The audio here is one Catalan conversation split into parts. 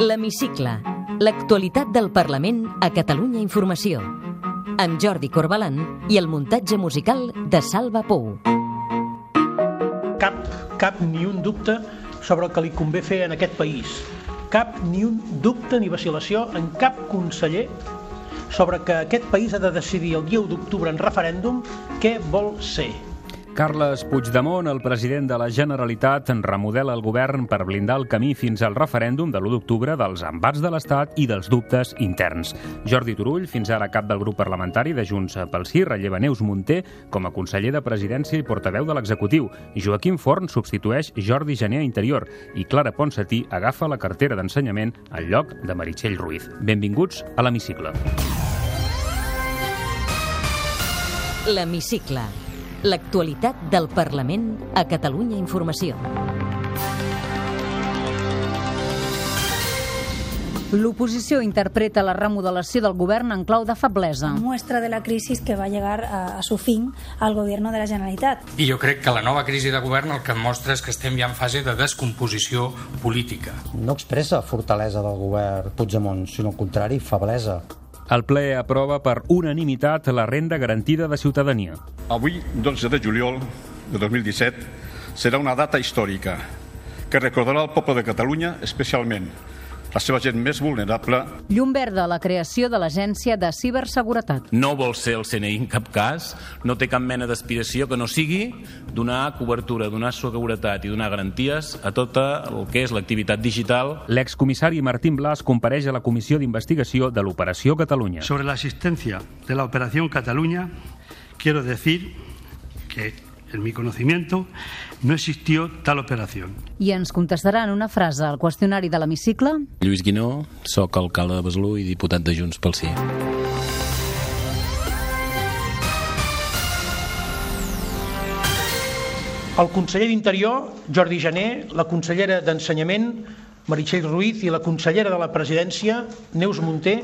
L'Hemicicle. L'actualitat del Parlament a Catalunya Informació. Amb Jordi Corbalan i el muntatge musical de Salva Pou. Cap, cap ni un dubte sobre el que li convé fer en aquest país. Cap ni un dubte ni vacil·lació en cap conseller sobre que aquest país ha de decidir el dia 1 d'octubre en referèndum què vol ser. Carles Puigdemont, el president de la Generalitat, en remodela el govern per blindar el camí fins al referèndum de l'1 d'octubre dels embats de l'Estat i dels dubtes interns. Jordi Turull, fins ara cap del grup parlamentari de Junts pel Sí, relleva Neus Munté com a conseller de Presidència i portaveu de l'executiu. Joaquim Forn substitueix Jordi Gené a Interior i Clara Ponsatí agafa la cartera d'ensenyament al lloc de Meritxell Ruiz. Benvinguts a l'Hemicicle. L'Hemicicle. L'actualitat del Parlament a Catalunya Informació. L'oposició interpreta la remodelació del govern en clau de feblesa. muestra de la crisis que va a llegar a, a su fin al gobierno de la Generalitat. I jo crec que la nova crisi de govern el que mostra és que estem ja en fase de descomposició política. No expressa fortalesa del govern Puigdemont, sinó al contrari, feblesa. El ple aprova per unanimitat la renda garantida de ciutadania. Avui, 12 de juliol de 2017, serà una data històrica que recordarà el poble de Catalunya, especialment la seva gent més vulnerable. Llum verda a la creació de l'Agència de Ciberseguretat. No vol ser el CNI en cap cas, no té cap mena d'aspiració que no sigui donar cobertura, donar seguretat i donar garanties a tota el que és l'activitat digital. L'excomissari Martín Blas compareix a la Comissió d'Investigació de l'Operació Catalunya. Sobre la existencia de la Operación Cataluña, quiero decir que, en mi conocimiento, no existió tal operación. I ens contestarà en una frase al qüestionari de l'hemicicle Lluís Guinó, sóc alcalde de Besalú i diputat de Junts pel Sí. El conseller d'Interior, Jordi Jané, la consellera d'Ensenyament, Meritxell Ruiz, i la consellera de la Presidència, Neus Munté,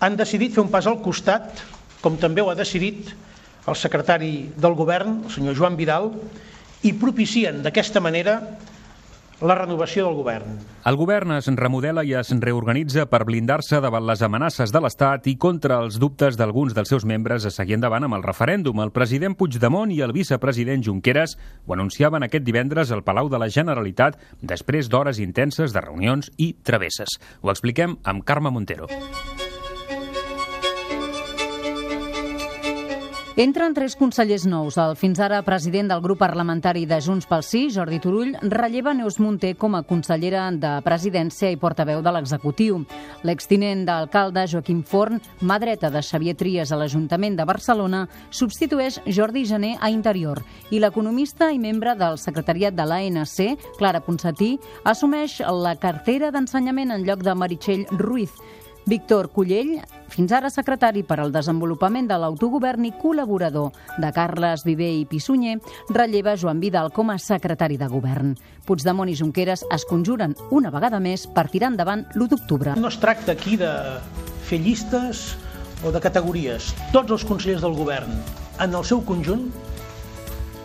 han decidit fer un pas al costat, com també ho ha decidit el secretari del govern, el senyor Joan Vidal, i propicien d'aquesta manera la renovació del govern. El govern es remodela i es reorganitza per blindar-se davant les amenaces de l'Estat i contra els dubtes d'alguns dels seus membres a seguir endavant amb el referèndum. El president Puigdemont i el vicepresident Junqueras ho anunciaven aquest divendres al Palau de la Generalitat després d'hores intenses de reunions i travesses. Ho expliquem amb Carme Montero. Entren tres consellers nous. El fins ara president del grup parlamentari de Junts pel Sí, Jordi Turull, relleva Neus Munté com a consellera de Presidència i portaveu de l'executiu. L'extinent d'alcalde Joaquim Forn, mà dreta de Xavier Trias a l'Ajuntament de Barcelona, substitueix Jordi Gené a Interior i l'economista i membre del secretariat de l'ANC, Clara Ponsatí, assumeix la cartera d'ensenyament en lloc de Meritxell Ruiz. Víctor Cullell, fins ara secretari per al desenvolupament de l'autogovern i col·laborador de Carles Viver i Pissunyer, relleva Joan Vidal com a secretari de govern. Puigdemont i Junqueras es conjuren una vegada més per tirar endavant l'1 d'octubre. No es tracta aquí de fer llistes o de categories. Tots els consellers del govern, en el seu conjunt,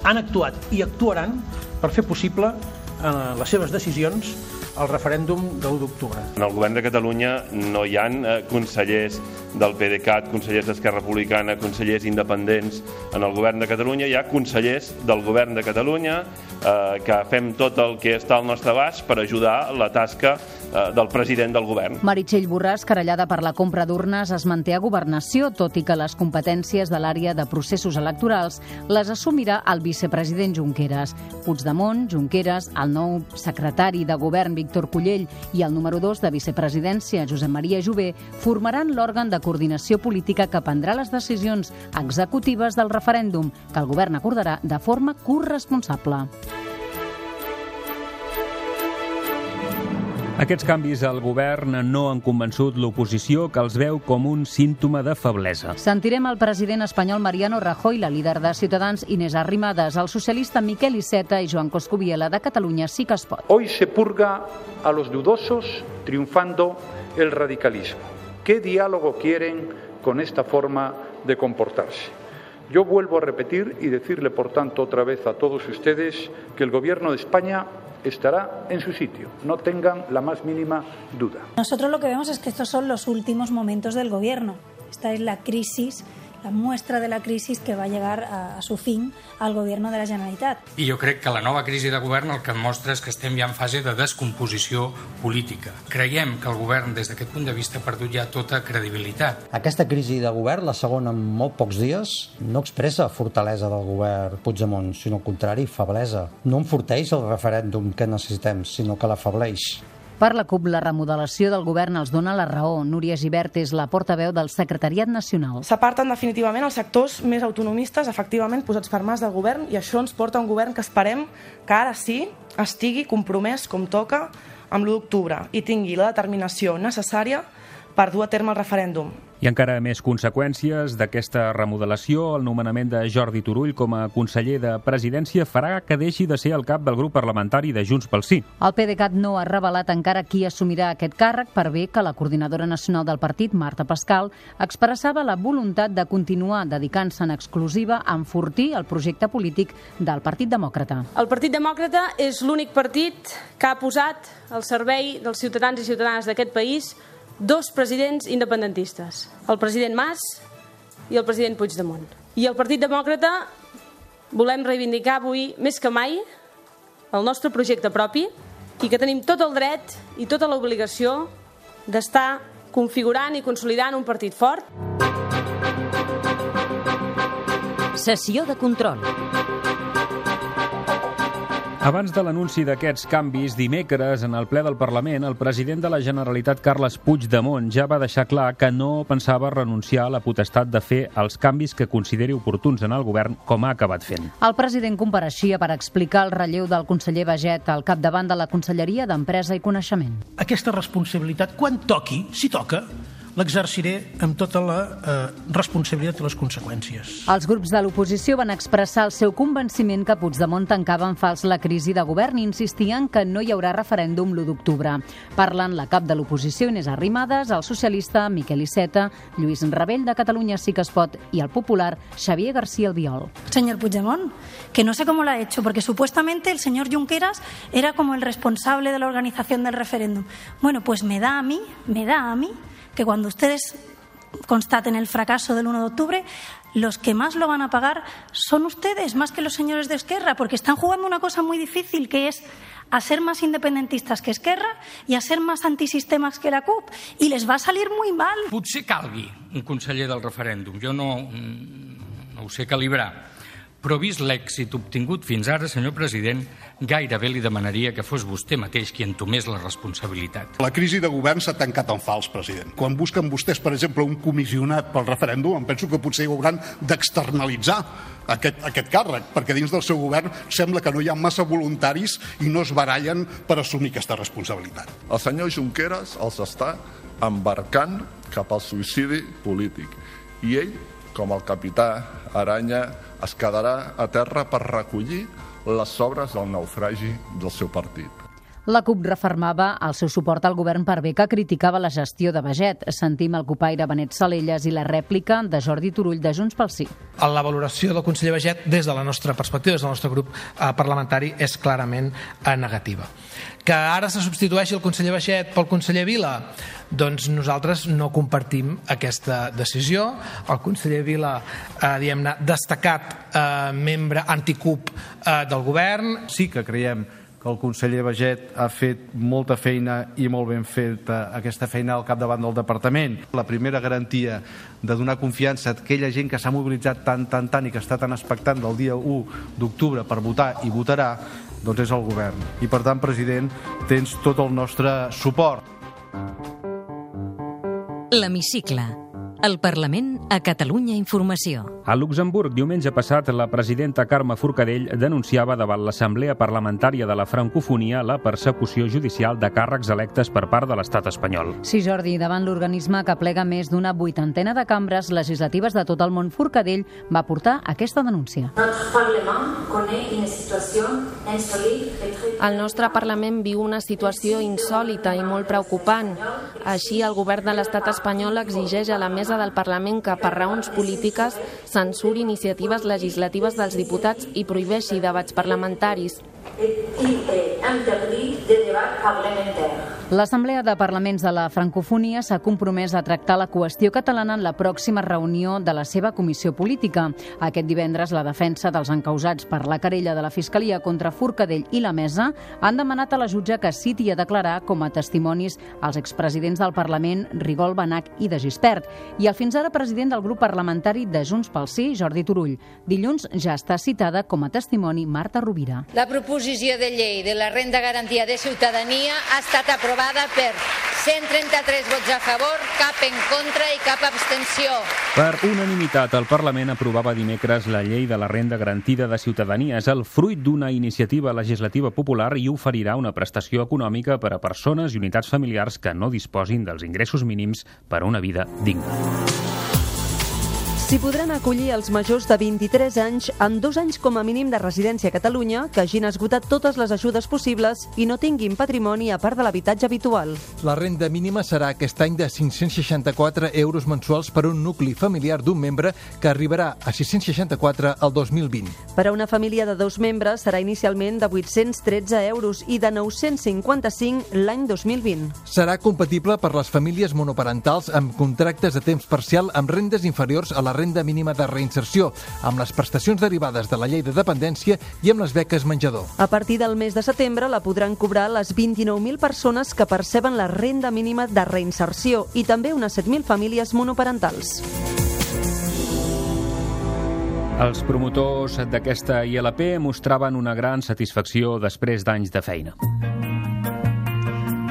han actuat i actuaran per fer possible eh, les seves decisions al referèndum de l'1 d'octubre. En el govern de Catalunya no hi han eh, consellers del PDeCAT, consellers d'Esquerra Republicana, consellers independents. En el govern de Catalunya hi ha consellers del govern de Catalunya eh, que fem tot el que està al nostre abast per ajudar la tasca del president del govern. Meritxell Borràs, querellada per la compra d'urnes, es manté a governació, tot i que les competències de l'àrea de processos electorals les assumirà el vicepresident Junqueras. Puigdemont, Junqueras, el nou secretari de govern Víctor Cullell i el número 2 de vicepresidència Josep Maria Jové formaran l'òrgan de coordinació política que prendrà les decisions executives del referèndum que el govern acordarà de forma corresponsable. Aquests canvis al govern no han convençut l'oposició que els veu com un símptoma de feblesa. Sentirem el president espanyol Mariano Rajoy, la líder de Ciutadans Inés Arrimadas, el socialista Miquel Iceta i Joan Coscubiela de Catalunya sí que es pot. Hoy se purga a los dudosos triunfando el radicalismo. ¿Qué diálogo quieren con esta forma de comportarse? Yo vuelvo a repetir y decirle, por tanto, otra vez a todos ustedes que el Gobierno de España estará en su sitio, no tengan la más mínima duda. Nosotros lo que vemos es que estos son los últimos momentos del gobierno. Esta es la crisis la muestra de la crisis que va a llegar a, a su fin al govern de la Generalitat. I jo crec que la nova crisi de govern el que mostra és que estem ja en fase de descomposició política. Creiem que el govern, des d'aquest punt de vista, ha perdut ja tota credibilitat. Aquesta crisi de govern, la segona en molt pocs dies, no expressa fortalesa del govern Puigdemont, sinó al contrari, feblesa. No enforteix el referèndum que necessitem, sinó que l'afableix. Per la CUP, la remodelació del govern els dona la raó. Núria Givert és la portaveu del Secretariat Nacional. S'aparten definitivament els sectors més autonomistes efectivament posats per mans del govern i això ens porta a un govern que esperem que ara sí estigui compromès com toca amb l'1 d'octubre i tingui la determinació necessària per dur a terme el referèndum. I encara més conseqüències d'aquesta remodelació, el nomenament de Jordi Turull com a conseller de Presidència farà que deixi de ser el cap del grup parlamentari de Junts pel Sí. El PDeCAT no ha revelat encara qui assumirà aquest càrrec per bé que la coordinadora nacional del partit, Marta Pascal, expressava la voluntat de continuar dedicant-se en exclusiva a enfortir el projecte polític del Partit Demòcrata. El Partit Demòcrata és l'únic partit que ha posat al servei dels ciutadans i ciutadanes d'aquest país dos presidents independentistes, el president Mas i el president Puigdemont. I el Partit Demòcrata volem reivindicar avui més que mai el nostre projecte propi i que tenim tot el dret i tota l'obligació d'estar configurant i consolidant un partit fort. Sessió de control. Abans de l'anunci d'aquests canvis, dimecres, en el ple del Parlament, el president de la Generalitat, Carles Puigdemont, ja va deixar clar que no pensava renunciar a la potestat de fer els canvis que consideri oportuns en el govern, com ha acabat fent. El president compareixia per explicar el relleu del conseller Baget al capdavant de la Conselleria d'Empresa i Coneixement. Aquesta responsabilitat, quan toqui, si toca, l'exerciré amb tota la eh, responsabilitat i les conseqüències. Els grups de l'oposició van expressar el seu convenciment que Puigdemont tancava en fals la crisi de govern i insistien que no hi haurà referèndum l'1 d'octubre. Parlen la cap de l'oposició, Inés Arrimadas, el socialista Miquel Iceta, Lluís Rebell de Catalunya Sí que es pot i el popular Xavier García Albiol. Señor Puigdemont, que no sé cómo lo ha hecho, porque supuestamente el señor Junqueras era como el responsable de la organización del referéndum. Bueno, pues me da a mí, me da a mí que cuando ustedes constaten el fracaso del 1 de octubre, los que más lo van a pagar son ustedes, más que los señores de Esquerra, porque están jugando una cosa muy difícil, que es a ser más independentistas que Esquerra y a ser más antisistemas que la CUP. Y les va salir muy mal. Potser calgui un conseller del referèndum. Jo no, no ho sé calibrar. Però vist l'èxit obtingut fins ara, senyor president, gairebé li demanaria que fos vostè mateix qui entomés la responsabilitat. La crisi de govern s'ha tancat en fals, president. Quan busquen vostès, per exemple, un comissionat pel referèndum, em penso que potser hi hauran d'externalitzar aquest, aquest càrrec, perquè dins del seu govern sembla que no hi ha massa voluntaris i no es barallen per assumir aquesta responsabilitat. El senyor Junqueras els està embarcant cap al suïcidi polític i ell, com el capità Aranya, es quedarà a terra per recollir les sobres del naufragi del seu partit. La CUP refermava el seu suport al govern per bé que criticava la gestió de Baget. Sentim el copaire Benet Salelles i la rèplica de Jordi Turull de Junts pel Sí. La valoració del conseller Baget des de la nostra perspectiva, des del nostre grup eh, parlamentari, és clarament eh, negativa. Que ara se substitueixi el conseller Baixet pel conseller Vila? Doncs nosaltres no compartim aquesta decisió. El conseller Vila, eh, diguem-ne, destacat eh, membre anticup eh, del govern. Sí que creiem que el conseller Baget ha fet molta feina i molt ben feta aquesta feina al capdavant del departament. La primera garantia de donar confiança a aquella gent que s'ha mobilitzat tant, tant, tant i que està tan expectant del dia 1 d'octubre per votar i votarà, doncs és el govern. I per tant, president, tens tot el nostre suport. L'Hemicicle. El Parlament a Catalunya Informació. A Luxemburg, diumenge passat, la presidenta Carme Forcadell denunciava davant l'Assemblea Parlamentària de la Francofonia la persecució judicial de càrrecs electes per part de l'estat espanyol. Sí, Jordi, davant l'organisme que plega més d'una vuitantena de cambres legislatives de tot el món, Forcadell va portar aquesta denúncia. El nostre Parlament viu una situació insòlita i molt preocupant. Així, el govern de l'estat espanyol exigeix a la mesa del Parlament que, per raons polítiques, censuri iniciatives legislatives dels diputats i prohibeixi debats parlamentaris. Parlementaire. L'Assemblea de Parlaments de la Francofonia s'ha compromès a tractar la qüestió catalana en la pròxima reunió de la seva comissió política. Aquest divendres, la defensa dels encausats per la querella de la Fiscalia contra Forcadell i la Mesa han demanat a la jutge que citi a declarar com a testimonis els expresidents del Parlament Rigol Benac i de Gispert i el fins ara president del grup parlamentari de Junts pel Sí, Jordi Turull. Dilluns ja està citada com a testimoni Marta Rovira. La proposició de llei de la renda garantia de ciutadania ha estat aprovada per 133 vots a favor, cap en contra i cap abstenció. Per unanimitat, el Parlament aprovava dimecres la llei de la renda garantida de ciutadania. És el fruit d'una iniciativa legislativa popular i oferirà una prestació econòmica per a persones i unitats familiars que no disposin dels ingressos mínims per a una vida digna. S'hi podran acollir els majors de 23 anys amb dos anys com a mínim de residència a Catalunya que hagin esgotat totes les ajudes possibles i no tinguin patrimoni a part de l'habitatge habitual. La renda mínima serà aquest any de 564 euros mensuals per un nucli familiar d'un membre que arribarà a 664 al 2020. Per a una família de dos membres serà inicialment de 813 euros i de 955 l'any 2020. Serà compatible per les famílies monoparentals amb contractes de temps parcial amb rendes inferiors a la renda mínima de reinserció, amb les prestacions derivades de la llei de dependència i amb les beques menjador. A partir del mes de setembre la podran cobrar les 29.000 persones que perceben la renda mínima de reinserció i també unes 7.000 famílies monoparentals. Els promotors d'aquesta ILP mostraven una gran satisfacció després d'anys de feina.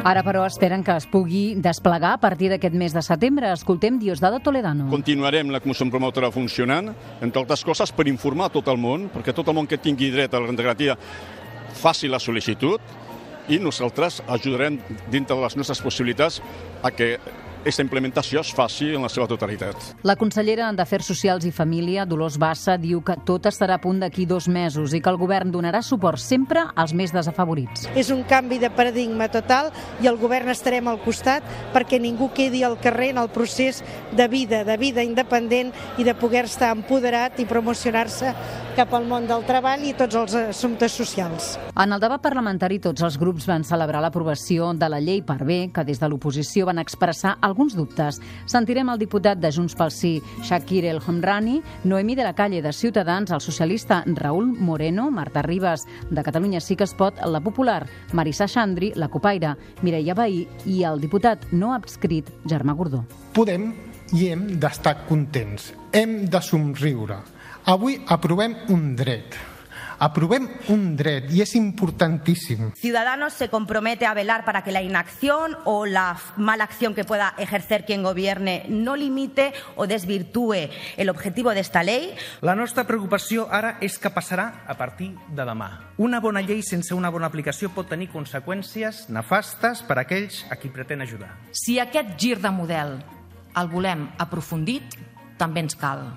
Ara, però, esperen que es pugui desplegar a partir d'aquest mes de setembre. Escoltem Diosdado Toledano. Continuarem la comissió promotora funcionant, entre altres coses, per informar tot el món, perquè tot el món que tingui dret a la renda garantia faci la sol·licitud i nosaltres ajudarem dintre de les nostres possibilitats a que aquesta implementació es faci en la seva totalitat. La consellera d'Afers Socials i Família, Dolors Bassa, diu que tot estarà a punt d'aquí dos mesos i que el govern donarà suport sempre als més desafavorits. És un canvi de paradigma total i el govern estarem al costat perquè ningú quedi al carrer en el procés de vida, de vida independent i de poder estar empoderat i promocionar-se cap al món del treball i tots els assumptes socials. En el debat parlamentari, tots els grups van celebrar l'aprovació de la llei per bé, que des de l'oposició van expressar alguns dubtes. Sentirem el diputat de Junts pel Sí, Shakir El Homrani, Noemí de la Calle de Ciutadans, el socialista Raül Moreno, Marta Ribas, de Catalunya sí que es pot, la popular Marissa Xandri, la copaire Mireia Bahí i el diputat no adscrit Germà Gordó. Podem i hem d'estar contents, hem de somriure, Avui aprovem un dret. Aprovem un dret y es importantísimo. Ciudadanos se compromete a velar para que la inacción o la mala acción que pueda ejercer quien gobierne no limite o desvirtúe el objetivo de esta ley. La nostra preocupació ara és que passarà a partir de demà. Una bona llei sense una bona aplicació pot tenir conseqüències nefastes per a aquells a qui pretén ajudar. Si aquest gir de model el volem aprofundit, també ens cal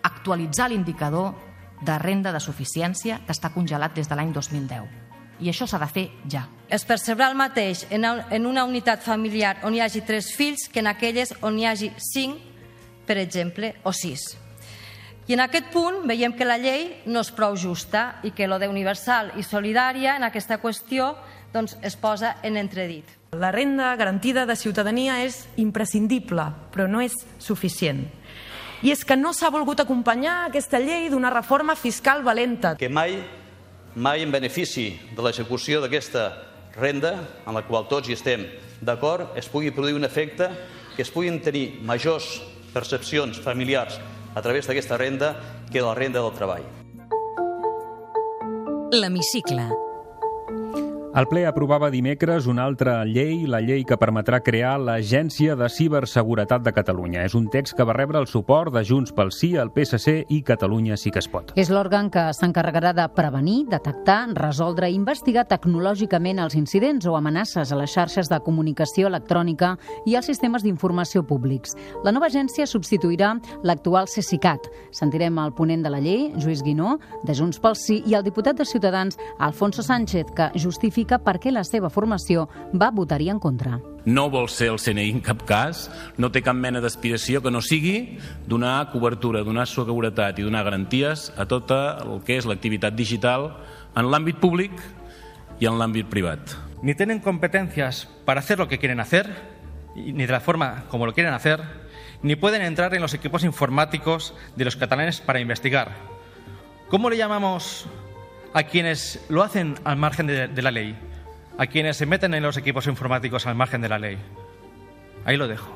actualitzar l'indicador de renda de suficiència que està congelat des de l'any 2010. I això s'ha de fer ja. Es percebrà el mateix en una unitat familiar on hi hagi tres fills que en aquelles on hi hagi cinc, per exemple, o sis. I en aquest punt veiem que la llei no és prou justa i que lo de universal i solidària en aquesta qüestió doncs, es posa en entredit. La renda garantida de ciutadania és imprescindible, però no és suficient i és que no s'ha volgut acompanyar aquesta llei d'una reforma fiscal valenta. Que mai, mai en benefici de l'execució d'aquesta renda, en la qual tots hi estem d'acord, es pugui produir un efecte que es puguin tenir majors percepcions familiars a través d'aquesta renda que la renda del treball. L'hemicicle el ple aprovava dimecres una altra llei, la llei que permetrà crear l'Agència de Ciberseguretat de Catalunya. És un text que va rebre el suport de Junts pel Sí, el PSC i Catalunya sí que es pot. És l'òrgan que s'encarregarà de prevenir, detectar, resoldre i investigar tecnològicament els incidents o amenaces a les xarxes de comunicació electrònica i als sistemes d'informació públics. La nova agència substituirà l'actual CECICAT. Sentirem el ponent de la llei, Lluís Guinó, de Junts pel Sí, i el diputat de Ciutadans, Alfonso Sánchez, que justifica explica per què la seva formació va votar-hi en contra. No vol ser el CNI en cap cas, no té cap mena d'aspiració que no sigui donar cobertura, donar seguretat i donar garanties a tota el que és l'activitat digital en l'àmbit públic y en l'àmbit privat. Ni tienen competencias para hacer lo que quieren hacer, ni de la forma como lo quieren hacer, ni pueden entrar en los equipos informáticos de los catalanes para investigar. ¿Cómo le llamamos a quienes lo hacen al margen de, la ley? A quienes se meten en los equipos informáticos al margen de la ley. Ahí lo dejo.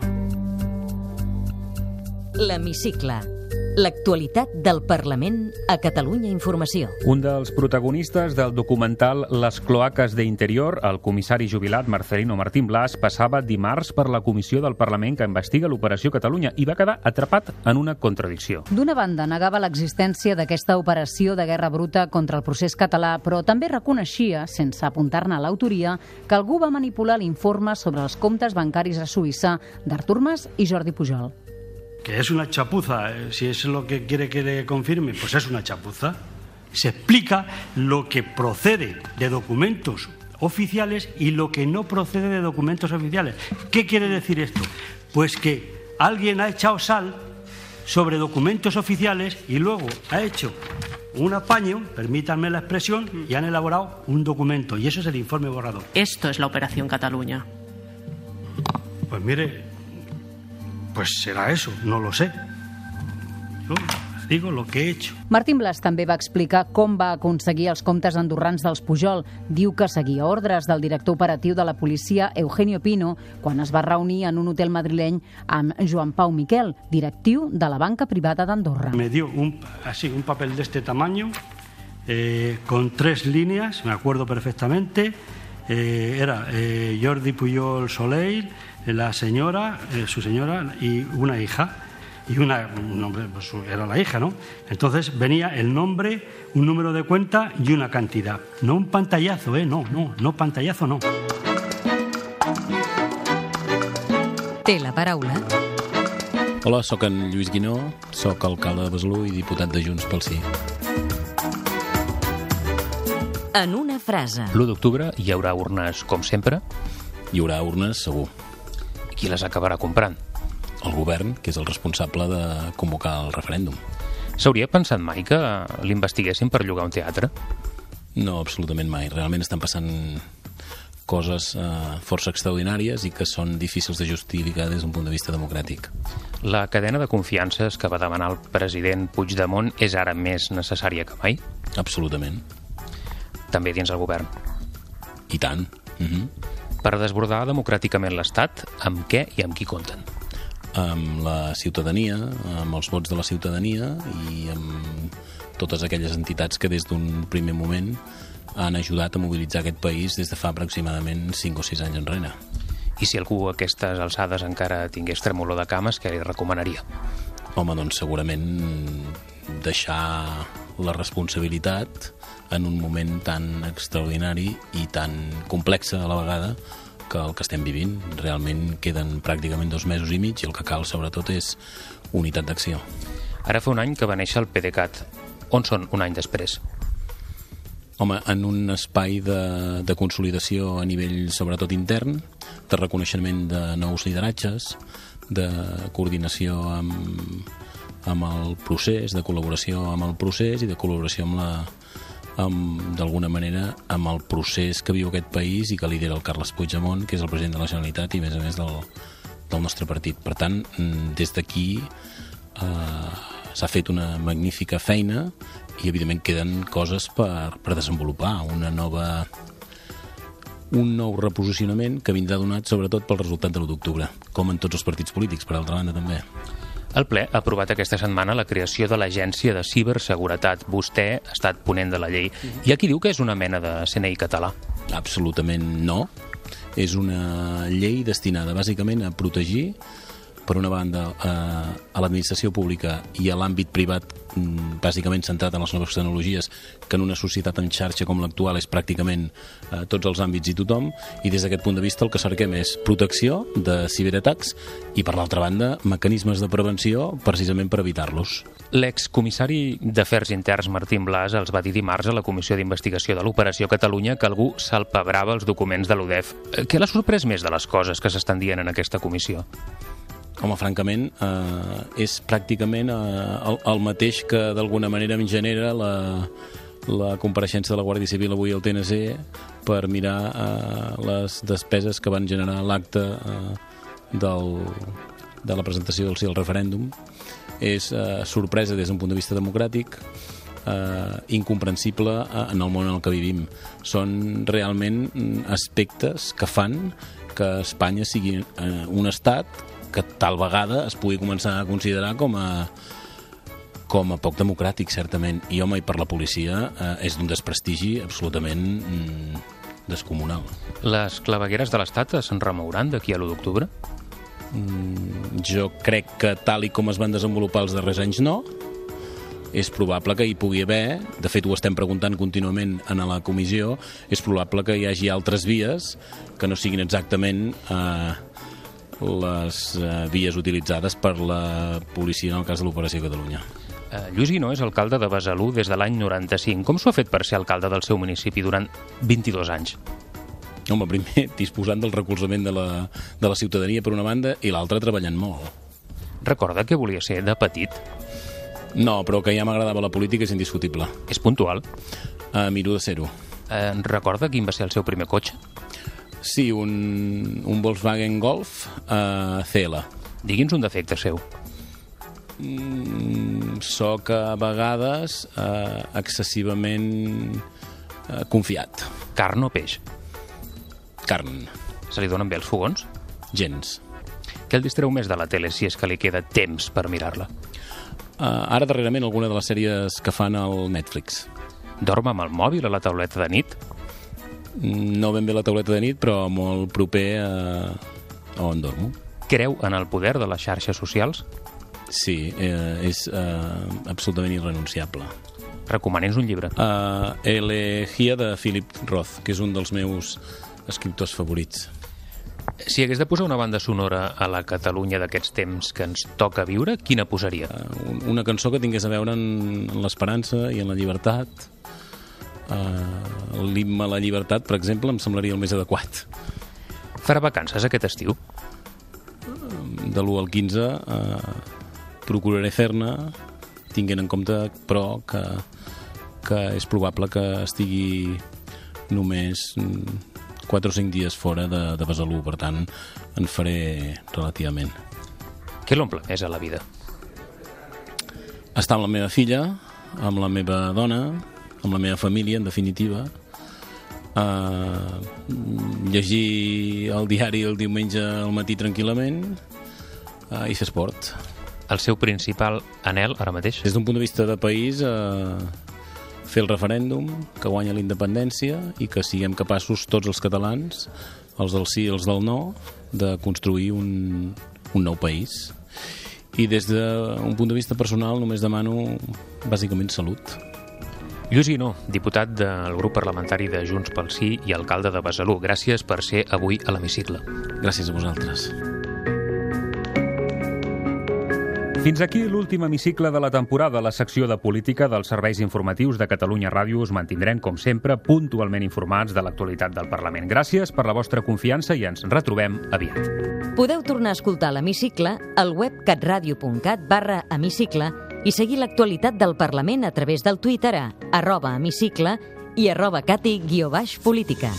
L'hemicicle. L'actualitat del Parlament a Catalunya Informació. Un dels protagonistes del documental Les cloaques d'Interior, el comissari jubilat Marcelino Martín Blas, passava dimarts per la comissió del Parlament que investiga l'Operació Catalunya i va quedar atrapat en una contradicció. D'una banda, negava l'existència d'aquesta operació de guerra bruta contra el procés català, però també reconeixia, sense apuntar-ne a l'autoria, que algú va manipular l'informe sobre els comptes bancaris a Suïssa d'Artur Mas i Jordi Pujol. Que es una chapuza, eh, si es lo que quiere que le confirme, pues es una chapuza. Se explica lo que procede de documentos oficiales y lo que no procede de documentos oficiales. ¿Qué quiere decir esto? Pues que alguien ha echado sal sobre documentos oficiales y luego ha hecho un apaño, permítanme la expresión, y han elaborado un documento. Y eso es el informe borrador. Esto es la Operación Cataluña. Pues mire, pues será eso, no lo sé. Yo digo lo que he hecho. Martín Blas també va explicar com va aconseguir els comptes andorrans dels Pujol. Diu que seguia ordres del director operatiu de la policia, Eugenio Pino, quan es va reunir en un hotel madrileny amb Joan Pau Miquel, directiu de la banca privada d'Andorra. Me dio un, así un papel de este tamaño, eh, con tres líneas, me acuerdo perfectamente. Eh, era eh, Jordi Puyol Soleil, la señora, eh, su señora y una hija. Y una, un nombre, pues era la hija, ¿no? Entonces venía el nombre, un número de cuenta y una cantidad. No un pantallazo, ¿eh? No, no, no pantallazo, no. Té la paraula Hola, sóc en Lluís Guinó, sóc alcalde de Besalú i diputat de Junts pel Sí. en una frase. L'1 d'octubre hi haurà urnes com sempre? Hi haurà urnes, segur. Qui les acabarà comprant? El govern, que és el responsable de convocar el referèndum. S'hauria pensat mai que l'investiguessin per llogar un teatre? No, absolutament mai. Realment estan passant coses eh, força extraordinàries i que són difícils de justificar des d'un punt de vista democràtic. La cadena de confiances que va demanar el president Puigdemont és ara més necessària que mai? Absolutament. També dins el govern. I tant. Mm -hmm. Per desbordar democràticament l'Estat, amb què i amb qui compten? Amb la ciutadania, amb els vots de la ciutadania i amb totes aquelles entitats que des d'un primer moment han ajudat a mobilitzar aquest país des de fa aproximadament 5 o 6 anys enrere. I si algú a aquestes alçades encara tingués tremolor de cames, què li recomanaria? Home, doncs segurament deixar la responsabilitat en un moment tan extraordinari i tan complex a la vegada que el que estem vivint. Realment queden pràcticament dos mesos i mig i el que cal, sobretot, és unitat d'acció. Ara fa un any que va néixer el PDeCAT. On són un any després? Home, en un espai de, de consolidació a nivell, sobretot intern, de reconeixement de nous lideratges, de coordinació amb, amb el procés, de col·laboració amb el procés i de col·laboració amb la d'alguna manera amb el procés que viu aquest país i que lidera el Carles Puigdemont, que és el president de la Generalitat i a més a més del, del nostre partit. Per tant, des d'aquí eh, s'ha fet una magnífica feina i evidentment queden coses per, per desenvolupar, una nova un nou reposicionament que vindrà donat sobretot pel resultat de l'1 d'octubre, com en tots els partits polítics, per altra banda també. El ple ha aprovat aquesta setmana la creació de l'Agència de Ciberseguretat. Vostè ha estat ponent de la llei. Hi ha qui diu que és una mena de CNI català. Absolutament no. És una llei destinada bàsicament a protegir per una banda, eh, a l'administració pública i a l'àmbit privat mm, bàsicament centrat en les noves tecnologies, que en una societat en xarxa com l'actual és pràcticament eh, tots els àmbits i tothom, i des d'aquest punt de vista el que cerquem és protecció de ciberatacs i, per l'altra banda, mecanismes de prevenció precisament per evitar-los. L'excomissari d'Afers Interns Martín Blas els va dir dimarts a la Comissió d'Investigació de l'Operació Catalunya que algú salpebrava els documents de l'UDEF. Eh, què l'ha sorprès més de les coses que s'estan dient en aquesta comissió? Home, francament, eh, és pràcticament eh, el, el mateix que d'alguna manera em genera la, la compareixença de la Guàrdia Civil avui al TNC per mirar eh, les despeses que van generar l'acte eh, del, de la presentació del sí al referèndum. És eh, sorpresa des d'un punt de vista democràtic, eh, incomprensible eh, en el món en el que vivim. Són realment mm, aspectes que fan que Espanya sigui eh, un estat que tal vegada es pugui començar a considerar com a com a poc democràtic, certament. I, home, i per la policia eh, és d'un desprestigi absolutament mm, descomunal. Les clavegueres de l'Estat se'n remouran d'aquí a l'1 d'octubre? Mm, jo crec que tal i com es van desenvolupar els darrers anys no, és probable que hi pugui haver, de fet ho estem preguntant contínuament en la comissió, és probable que hi hagi altres vies que no siguin exactament eh, les eh, vies utilitzades per la policia en el cas de l'Operació Catalunya. Eh, Lluís Guinó és alcalde de Besalú des de l'any 95. Com s'ho ha fet per ser alcalde del seu municipi durant 22 anys? Home, primer disposant del recolzament de la, de la ciutadania per una banda i l'altra treballant molt. Recorda que volia ser de petit? No, però que ja m'agradava la política és indiscutible. És puntual? Uh, miro de ser-ho. Eh, recorda quin va ser el seu primer cotxe? Sí, un, un Volkswagen Golf uh, CL. Digui'ns un defecte seu. Mm, soc a vegades uh, excessivament uh, confiat. Carn o peix? Carn. Se li donen bé els fogons? Gens. Què el distreu més de la tele si és que li queda temps per mirar-la? Uh, ara darrerament alguna de les sèries que fan al Netflix. Dorm amb el mòbil a la tauleta de nit? No ben bé la tauleta de nit, però molt proper a, a on dormo. Creu en el poder de les xarxes socials? Sí, eh, és eh, absolutament irrenunciable. Recomanins un llibre. Uh, Elegía de Philip Roth, que és un dels meus escriptors favorits. Si hagués de posar una banda sonora a la Catalunya d'aquests temps que ens toca viure, quina posaria? Uh, una cançó que tingués a veure en, en l'esperança i en la llibertat, uh, l'himne a la llibertat, per exemple, em semblaria el més adequat. Farà vacances aquest estiu? De l'1 al 15 uh, procuraré fer-ne, tinguent en compte, però, que, que és probable que estigui només 4 o 5 dies fora de, de Besalú, per tant, en faré relativament. Què l'omple més a la vida? Estar amb la meva filla, amb la meva dona, amb la meva família, en definitiva, uh, llegir el diari el diumenge al matí tranquil·lament uh, i fer esport. El seu principal anel ara mateix? Des d'un punt de vista de país, uh, fer el referèndum, que guanya la independència i que siguem capaços tots els catalans, els del sí i els del no, de construir un, un nou país. I des d'un punt de vista personal només demano bàsicament salut. Lluís Guinó, diputat del grup parlamentari de Junts pel Sí i alcalde de Besalú. Gràcies per ser avui a l'hemicicle. Gràcies a vosaltres. Fins aquí l'últim hemicicle de la temporada. La secció de política dels serveis informatius de Catalunya Ràdio us mantindrem, com sempre, puntualment informats de l'actualitat del Parlament. Gràcies per la vostra confiança i ens retrobem aviat. Podeu tornar a escoltar l'hemicicle al web catradio.cat barra hemicicle i seguir l'actualitat del Parlament a través del Twitter a arroba hemicicle i arroba cati-política.